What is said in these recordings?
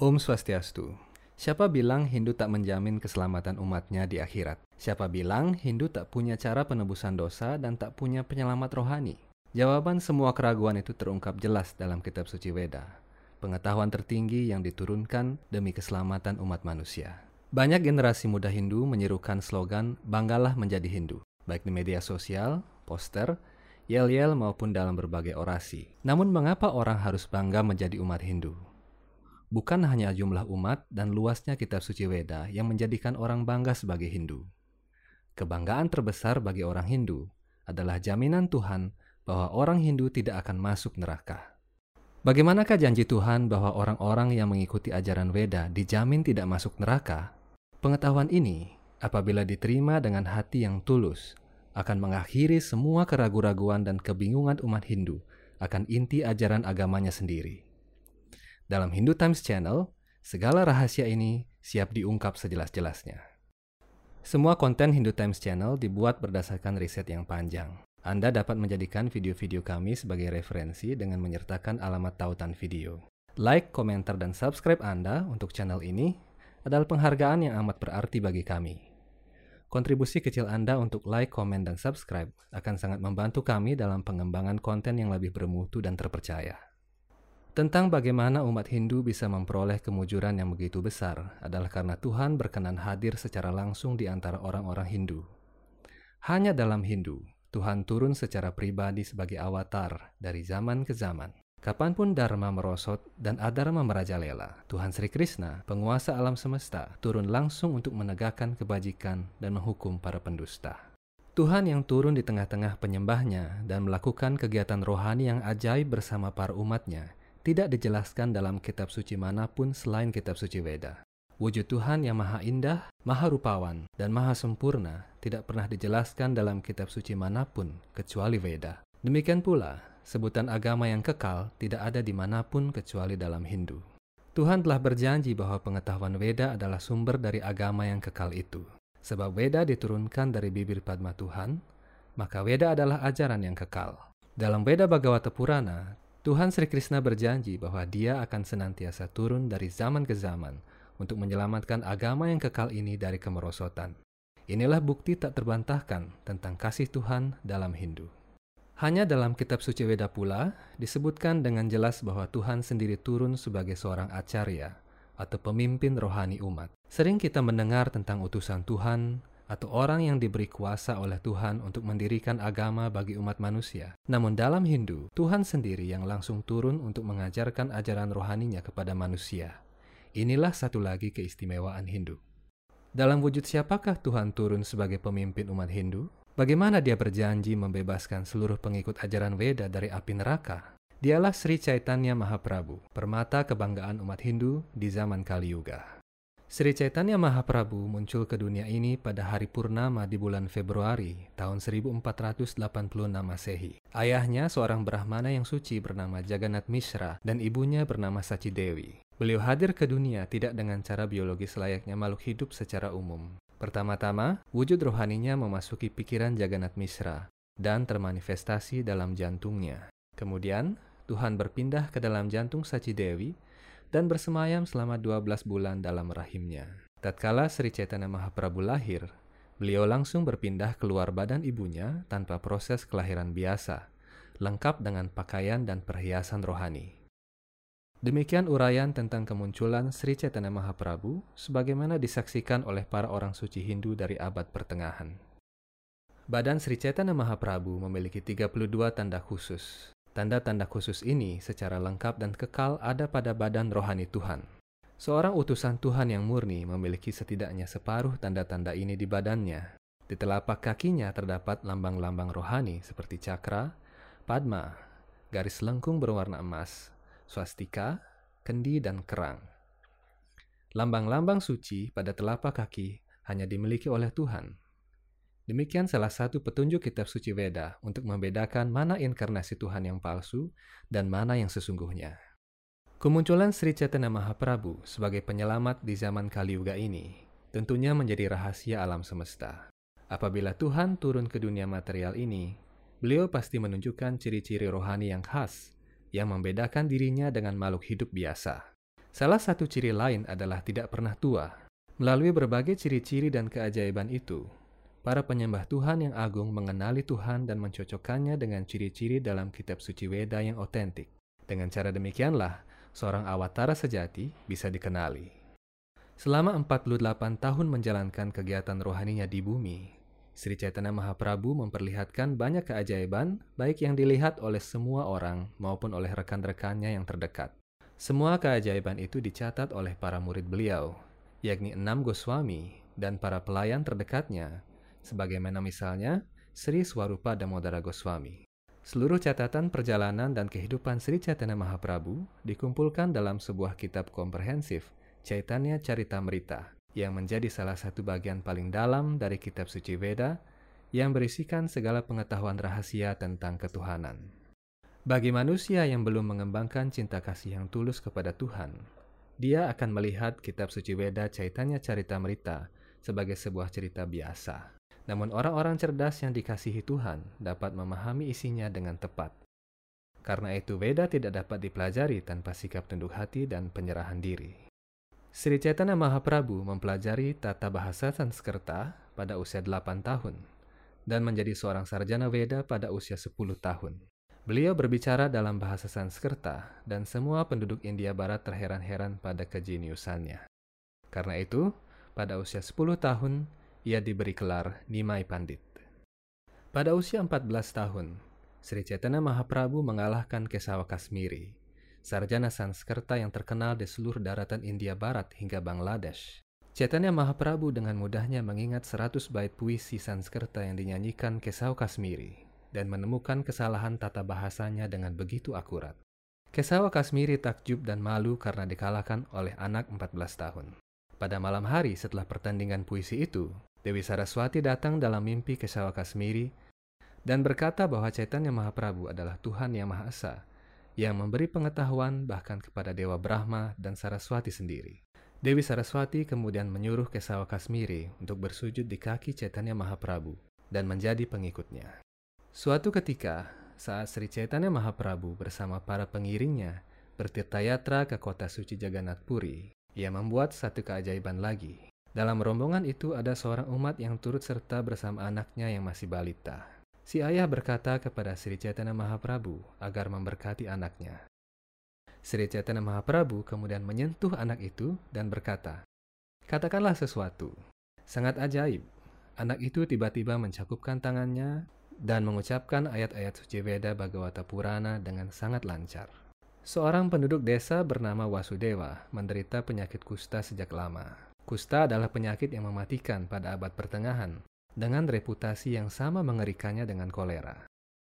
Om Swastiastu. Siapa bilang Hindu tak menjamin keselamatan umatnya di akhirat? Siapa bilang Hindu tak punya cara penebusan dosa dan tak punya penyelamat rohani? Jawaban semua keraguan itu terungkap jelas dalam kitab suci Weda. Pengetahuan tertinggi yang diturunkan demi keselamatan umat manusia. Banyak generasi muda Hindu menyerukan slogan "Banggalah menjadi Hindu", baik di media sosial, poster, yel-yel maupun dalam berbagai orasi. Namun mengapa orang harus bangga menjadi umat Hindu? Bukan hanya jumlah umat dan luasnya kitab suci Weda yang menjadikan orang bangga sebagai Hindu. Kebanggaan terbesar bagi orang Hindu adalah jaminan Tuhan bahwa orang Hindu tidak akan masuk neraka. Bagaimanakah janji Tuhan bahwa orang-orang yang mengikuti ajaran Weda dijamin tidak masuk neraka? Pengetahuan ini, apabila diterima dengan hati yang tulus, akan mengakhiri semua keraguan-raguan dan kebingungan umat Hindu akan inti ajaran agamanya sendiri. Dalam Hindu Times Channel, segala rahasia ini siap diungkap sejelas-jelasnya. Semua konten Hindu Times Channel dibuat berdasarkan riset yang panjang. Anda dapat menjadikan video-video kami sebagai referensi dengan menyertakan alamat tautan video. Like, komentar, dan subscribe Anda untuk channel ini adalah penghargaan yang amat berarti bagi kami. Kontribusi kecil Anda untuk like, komen, dan subscribe akan sangat membantu kami dalam pengembangan konten yang lebih bermutu dan terpercaya. Tentang bagaimana umat Hindu bisa memperoleh kemujuran yang begitu besar adalah karena Tuhan berkenan hadir secara langsung di antara orang-orang Hindu. Hanya dalam Hindu, Tuhan turun secara pribadi sebagai avatar dari zaman ke zaman. Kapan pun Dharma merosot dan Adharma merajalela, Tuhan Sri Krishna, penguasa alam semesta, turun langsung untuk menegakkan kebajikan dan menghukum para pendusta. Tuhan yang turun di tengah-tengah penyembahnya dan melakukan kegiatan rohani yang ajaib bersama para umatnya tidak dijelaskan dalam kitab suci mana pun selain kitab suci Weda. Wujud Tuhan yang maha indah, maha rupawan, dan maha sempurna tidak pernah dijelaskan dalam kitab suci mana pun kecuali Weda. Demikian pula, sebutan agama yang kekal tidak ada di mana pun kecuali dalam Hindu. Tuhan telah berjanji bahwa pengetahuan Weda adalah sumber dari agama yang kekal itu. Sebab Weda diturunkan dari bibir Padma Tuhan, maka Weda adalah ajaran yang kekal. Dalam Weda Bhagavata Purana, Tuhan Sri Krishna berjanji bahwa dia akan senantiasa turun dari zaman ke zaman untuk menyelamatkan agama yang kekal ini dari kemerosotan. Inilah bukti tak terbantahkan tentang kasih Tuhan dalam Hindu. Hanya dalam kitab suci Weda pula disebutkan dengan jelas bahwa Tuhan sendiri turun sebagai seorang acarya atau pemimpin rohani umat. Sering kita mendengar tentang utusan Tuhan atau orang yang diberi kuasa oleh Tuhan untuk mendirikan agama bagi umat manusia. Namun dalam Hindu, Tuhan sendiri yang langsung turun untuk mengajarkan ajaran rohaninya kepada manusia. Inilah satu lagi keistimewaan Hindu. Dalam wujud siapakah Tuhan turun sebagai pemimpin umat Hindu? Bagaimana dia berjanji membebaskan seluruh pengikut ajaran Weda dari api neraka? Dialah Sri Chaitanya Mahaprabhu, permata kebanggaan umat Hindu di zaman Kali Yuga. Sri Chaitanya Mahaprabhu muncul ke dunia ini pada hari purnama di bulan Februari tahun 1486 Masehi. Ayahnya seorang Brahmana yang suci bernama Jagannath Mishra dan ibunya bernama Sachi Dewi. Beliau hadir ke dunia tidak dengan cara biologis layaknya makhluk hidup secara umum. Pertama-tama, wujud rohaninya memasuki pikiran Jagannath Mishra dan termanifestasi dalam jantungnya. Kemudian, Tuhan berpindah ke dalam jantung Sachi Dewi dan bersemayam selama 12 bulan dalam rahimnya. Tatkala Sri Chaitanya Mahaprabhu lahir, beliau langsung berpindah keluar badan ibunya tanpa proses kelahiran biasa, lengkap dengan pakaian dan perhiasan rohani. Demikian uraian tentang kemunculan Sri Chaitanya Mahaprabhu sebagaimana disaksikan oleh para orang suci Hindu dari abad pertengahan. Badan Sri Chaitanya Mahaprabhu memiliki 32 tanda khusus, Tanda-tanda khusus ini secara lengkap dan kekal ada pada badan rohani Tuhan. Seorang utusan Tuhan yang murni memiliki setidaknya separuh tanda-tanda ini di badannya. Di telapak kakinya terdapat lambang-lambang rohani seperti cakra, padma, garis lengkung berwarna emas, swastika, kendi, dan kerang. Lambang-lambang suci pada telapak kaki hanya dimiliki oleh Tuhan, Demikian salah satu petunjuk kitab suci Weda untuk membedakan mana inkarnasi Tuhan yang palsu dan mana yang sesungguhnya. Kemunculan Sri Chaitanya Mahaprabhu sebagai penyelamat di zaman Kali Yuga ini tentunya menjadi rahasia alam semesta. Apabila Tuhan turun ke dunia material ini, beliau pasti menunjukkan ciri-ciri rohani yang khas yang membedakan dirinya dengan makhluk hidup biasa. Salah satu ciri lain adalah tidak pernah tua. Melalui berbagai ciri-ciri dan keajaiban itu, para penyembah Tuhan yang agung mengenali Tuhan dan mencocokkannya dengan ciri-ciri dalam kitab suci Weda yang otentik. Dengan cara demikianlah, seorang awatara sejati bisa dikenali. Selama 48 tahun menjalankan kegiatan rohaninya di bumi, Sri Chaitanya Mahaprabhu memperlihatkan banyak keajaiban, baik yang dilihat oleh semua orang maupun oleh rekan-rekannya yang terdekat. Semua keajaiban itu dicatat oleh para murid beliau, yakni enam Goswami dan para pelayan terdekatnya, sebagaimana misalnya Sri Swarupa Damodara Goswami. Seluruh catatan perjalanan dan kehidupan Sri Chaitanya Mahaprabhu dikumpulkan dalam sebuah kitab komprehensif, Chaitanya Charitamrita, yang menjadi salah satu bagian paling dalam dari kitab suci Veda yang berisikan segala pengetahuan rahasia tentang ketuhanan. Bagi manusia yang belum mengembangkan cinta kasih yang tulus kepada Tuhan, dia akan melihat kitab suci Weda Caitanya Carita Merita sebagai sebuah cerita biasa. Namun orang-orang cerdas yang dikasihi Tuhan dapat memahami isinya dengan tepat. Karena itu Weda tidak dapat dipelajari tanpa sikap tunduk hati dan penyerahan diri. Sri Chaitanya Mahaprabhu mempelajari tata bahasa Sanskerta pada usia 8 tahun dan menjadi seorang sarjana Weda pada usia 10 tahun. Beliau berbicara dalam bahasa Sanskerta, dan semua penduduk India Barat terheran-heran pada kejeniusannya. Karena itu, pada usia 10 tahun, ia diberi gelar Nimai Pandit. Pada usia 14 tahun, Sri Chaitanya Mahaprabhu mengalahkan Kesawa Kasmiri, sarjana Sanskerta yang terkenal di seluruh daratan India Barat hingga Bangladesh. Chaitanya Mahaprabhu dengan mudahnya mengingat 100 bait puisi Sanskerta yang dinyanyikan Kesawa Kasmiri dan menemukan kesalahan tata bahasanya dengan begitu akurat. Kesawa Kasmiri takjub dan malu karena dikalahkan oleh anak 14 tahun. Pada malam hari setelah pertandingan puisi itu, Dewi Saraswati datang dalam mimpi Kesawa Kasmiri dan berkata bahwa Chaitanya Mahaprabhu adalah Tuhan Yang Maha Esa, yang memberi pengetahuan bahkan kepada Dewa Brahma dan Saraswati sendiri. Dewi Saraswati kemudian menyuruh Kesawa Kasmiri untuk bersujud di kaki Chaitanya Mahaprabhu dan menjadi pengikutnya. Suatu ketika, saat Sri Chaitanya Mahaprabhu bersama para pengiringnya bertirtayatra ke kota suci Jagannath Puri, ia membuat satu keajaiban lagi. Dalam rombongan itu ada seorang umat yang turut serta bersama anaknya yang masih balita. Si ayah berkata kepada Sri Chaitanya Mahaprabhu agar memberkati anaknya. Sri Chaitanya Mahaprabhu kemudian menyentuh anak itu dan berkata, Katakanlah sesuatu. Sangat ajaib. Anak itu tiba-tiba mencakupkan tangannya dan mengucapkan ayat-ayat suci Veda Bhagavata Purana dengan sangat lancar. Seorang penduduk desa bernama Wasudewa menderita penyakit kusta sejak lama. Kusta adalah penyakit yang mematikan pada abad pertengahan, dengan reputasi yang sama mengerikannya dengan kolera.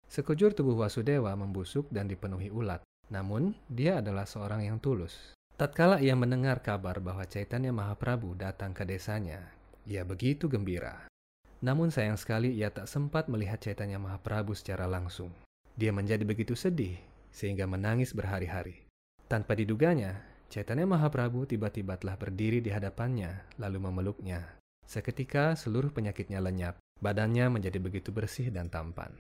Sekujur tubuh Wasudewa membusuk dan dipenuhi ulat, namun dia adalah seorang yang tulus. Tatkala ia mendengar kabar bahwa Chaitanya Mahaprabhu datang ke desanya, ia begitu gembira. Namun sayang sekali ia tak sempat melihat Chaitanya Mahaprabhu secara langsung. Dia menjadi begitu sedih sehingga menangis berhari-hari. Tanpa diduganya, Chaitanya Mahaprabhu tiba-tiba telah berdiri di hadapannya lalu memeluknya. Seketika seluruh penyakitnya lenyap, badannya menjadi begitu bersih dan tampan.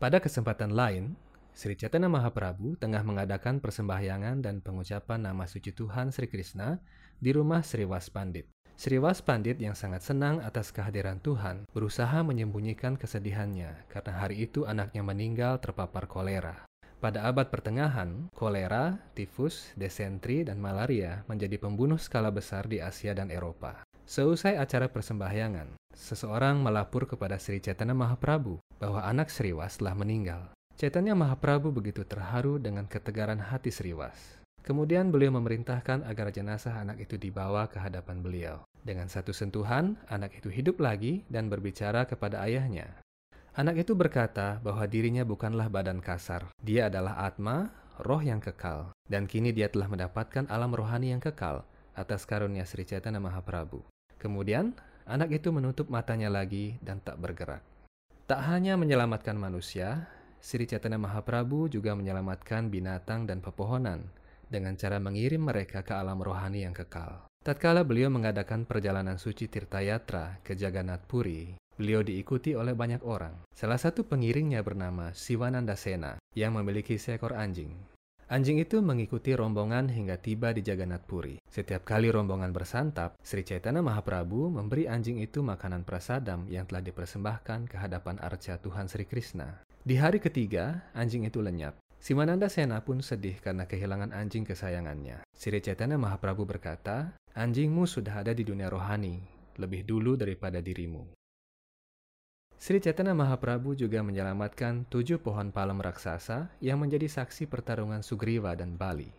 Pada kesempatan lain, Sri Chaitanya Mahaprabhu tengah mengadakan persembahyangan dan pengucapan nama suci Tuhan Sri Krishna di rumah Sri Waspandit. Sriwas Pandit yang sangat senang atas kehadiran Tuhan berusaha menyembunyikan kesedihannya karena hari itu anaknya meninggal terpapar kolera. Pada abad pertengahan, kolera, tifus, desentri, dan malaria menjadi pembunuh skala besar di Asia dan Eropa. Seusai acara persembahyangan, seseorang melapor kepada Sri Chaitanya Mahaprabhu bahwa anak Sriwas telah meninggal. Chaitanya Mahaprabhu begitu terharu dengan ketegaran hati Sriwas. Kemudian beliau memerintahkan agar jenazah anak itu dibawa ke hadapan beliau. Dengan satu sentuhan, anak itu hidup lagi dan berbicara kepada ayahnya. Anak itu berkata bahwa dirinya bukanlah badan kasar. Dia adalah Atma, roh yang kekal. Dan kini dia telah mendapatkan alam rohani yang kekal atas karunia Sri Chaitanya Mahaprabhu. Kemudian, anak itu menutup matanya lagi dan tak bergerak. Tak hanya menyelamatkan manusia, Sri Chaitanya Mahaprabhu juga menyelamatkan binatang dan pepohonan dengan cara mengirim mereka ke alam rohani yang kekal. Tatkala beliau mengadakan perjalanan suci Tirtayatra ke Jagannath Puri, beliau diikuti oleh banyak orang. Salah satu pengiringnya bernama Siwananda Sena yang memiliki seekor anjing. Anjing itu mengikuti rombongan hingga tiba di Jagannath Puri. Setiap kali rombongan bersantap, Sri Chaitanya Mahaprabhu memberi anjing itu makanan prasadam yang telah dipersembahkan ke hadapan arca Tuhan Sri Krishna. Di hari ketiga, anjing itu lenyap. Simananda Sena pun sedih karena kehilangan anjing kesayangannya. Sri Chaitanya Mahaprabhu berkata, anjingmu sudah ada di dunia rohani, lebih dulu daripada dirimu. Sri Chaitanya Mahaprabhu juga menyelamatkan tujuh pohon palem raksasa yang menjadi saksi pertarungan Sugriva dan Bali.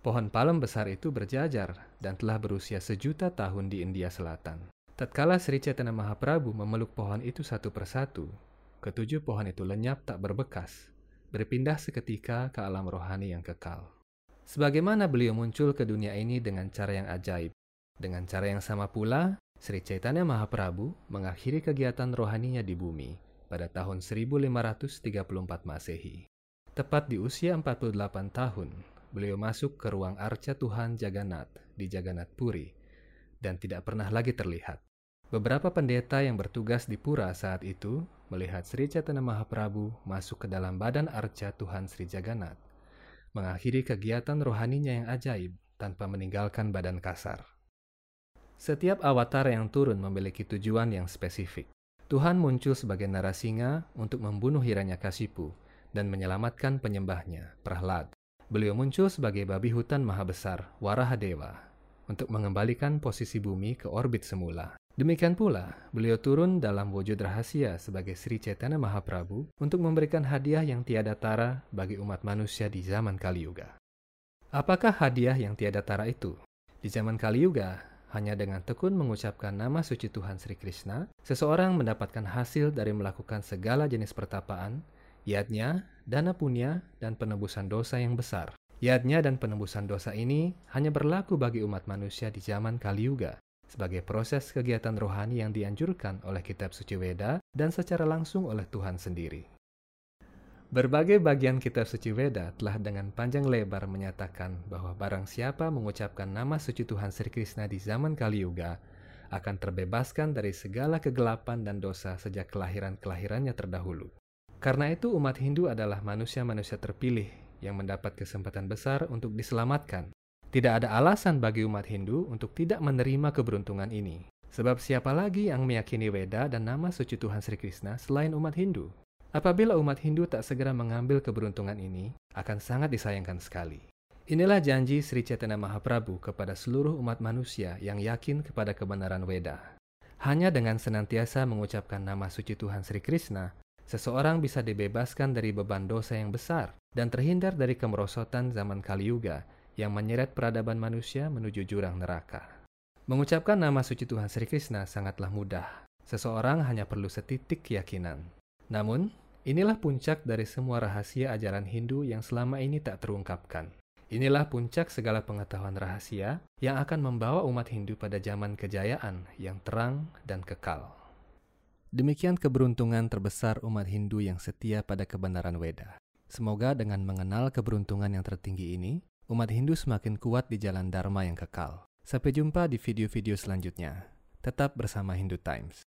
Pohon palem besar itu berjajar dan telah berusia sejuta tahun di India Selatan. Tatkala Sri Chaitanya Mahaprabhu memeluk pohon itu satu persatu, ketujuh pohon itu lenyap tak berbekas, berpindah seketika ke alam rohani yang kekal. Sebagaimana beliau muncul ke dunia ini dengan cara yang ajaib, dengan cara yang sama pula, Sri Chaitanya Mahaprabhu mengakhiri kegiatan rohaninya di bumi pada tahun 1534 Masehi. Tepat di usia 48 tahun, beliau masuk ke ruang arca Tuhan Jagannath di Jagannath Puri dan tidak pernah lagi terlihat. Beberapa pendeta yang bertugas di pura saat itu melihat Sri Chaitanya Mahaprabhu masuk ke dalam badan arca Tuhan Sri Jagannath, mengakhiri kegiatan rohaninya yang ajaib tanpa meninggalkan badan kasar. Setiap avatar yang turun memiliki tujuan yang spesifik. Tuhan muncul sebagai narasinga untuk membunuh Hiranyakasipu dan menyelamatkan penyembahnya, Prahlad. Beliau muncul sebagai babi hutan maha besar, Warahadewa, untuk mengembalikan posisi bumi ke orbit semula. Demikian pula, beliau turun dalam wujud rahasia sebagai Sri Chaitanya Mahaprabhu untuk memberikan hadiah yang tiada tara bagi umat manusia di zaman Kali Yuga. Apakah hadiah yang tiada tara itu? Di zaman Kali Yuga, hanya dengan tekun mengucapkan nama suci Tuhan Sri Krishna, seseorang mendapatkan hasil dari melakukan segala jenis pertapaan, yadnya, dana punya, dan penebusan dosa yang besar. Yadnya dan penebusan dosa ini hanya berlaku bagi umat manusia di zaman Kali Yuga, sebagai proses kegiatan rohani yang dianjurkan oleh kitab suci Weda dan secara langsung oleh Tuhan sendiri. Berbagai bagian kitab suci Weda telah dengan panjang lebar menyatakan bahwa barang siapa mengucapkan nama suci Tuhan Sri Krishna di zaman Kali Yuga akan terbebaskan dari segala kegelapan dan dosa sejak kelahiran-kelahirannya terdahulu. Karena itu umat Hindu adalah manusia-manusia terpilih yang mendapat kesempatan besar untuk diselamatkan. Tidak ada alasan bagi umat Hindu untuk tidak menerima keberuntungan ini. Sebab siapa lagi yang meyakini Weda dan nama suci Tuhan Sri Krishna selain umat Hindu? Apabila umat Hindu tak segera mengambil keberuntungan ini, akan sangat disayangkan sekali. Inilah janji Sri Chaitanya Mahaprabhu kepada seluruh umat manusia yang yakin kepada kebenaran Weda. Hanya dengan senantiasa mengucapkan nama suci Tuhan Sri Krishna, seseorang bisa dibebaskan dari beban dosa yang besar dan terhindar dari kemerosotan zaman Kali Yuga yang menyeret peradaban manusia menuju jurang neraka. Mengucapkan nama suci Tuhan Sri Krishna sangatlah mudah. Seseorang hanya perlu setitik keyakinan. Namun, inilah puncak dari semua rahasia ajaran Hindu yang selama ini tak terungkapkan. Inilah puncak segala pengetahuan rahasia yang akan membawa umat Hindu pada zaman kejayaan yang terang dan kekal. Demikian keberuntungan terbesar umat Hindu yang setia pada kebenaran Weda. Semoga dengan mengenal keberuntungan yang tertinggi ini, umat Hindu semakin kuat di jalan Dharma yang kekal. Sampai jumpa di video-video selanjutnya. Tetap bersama Hindu Times.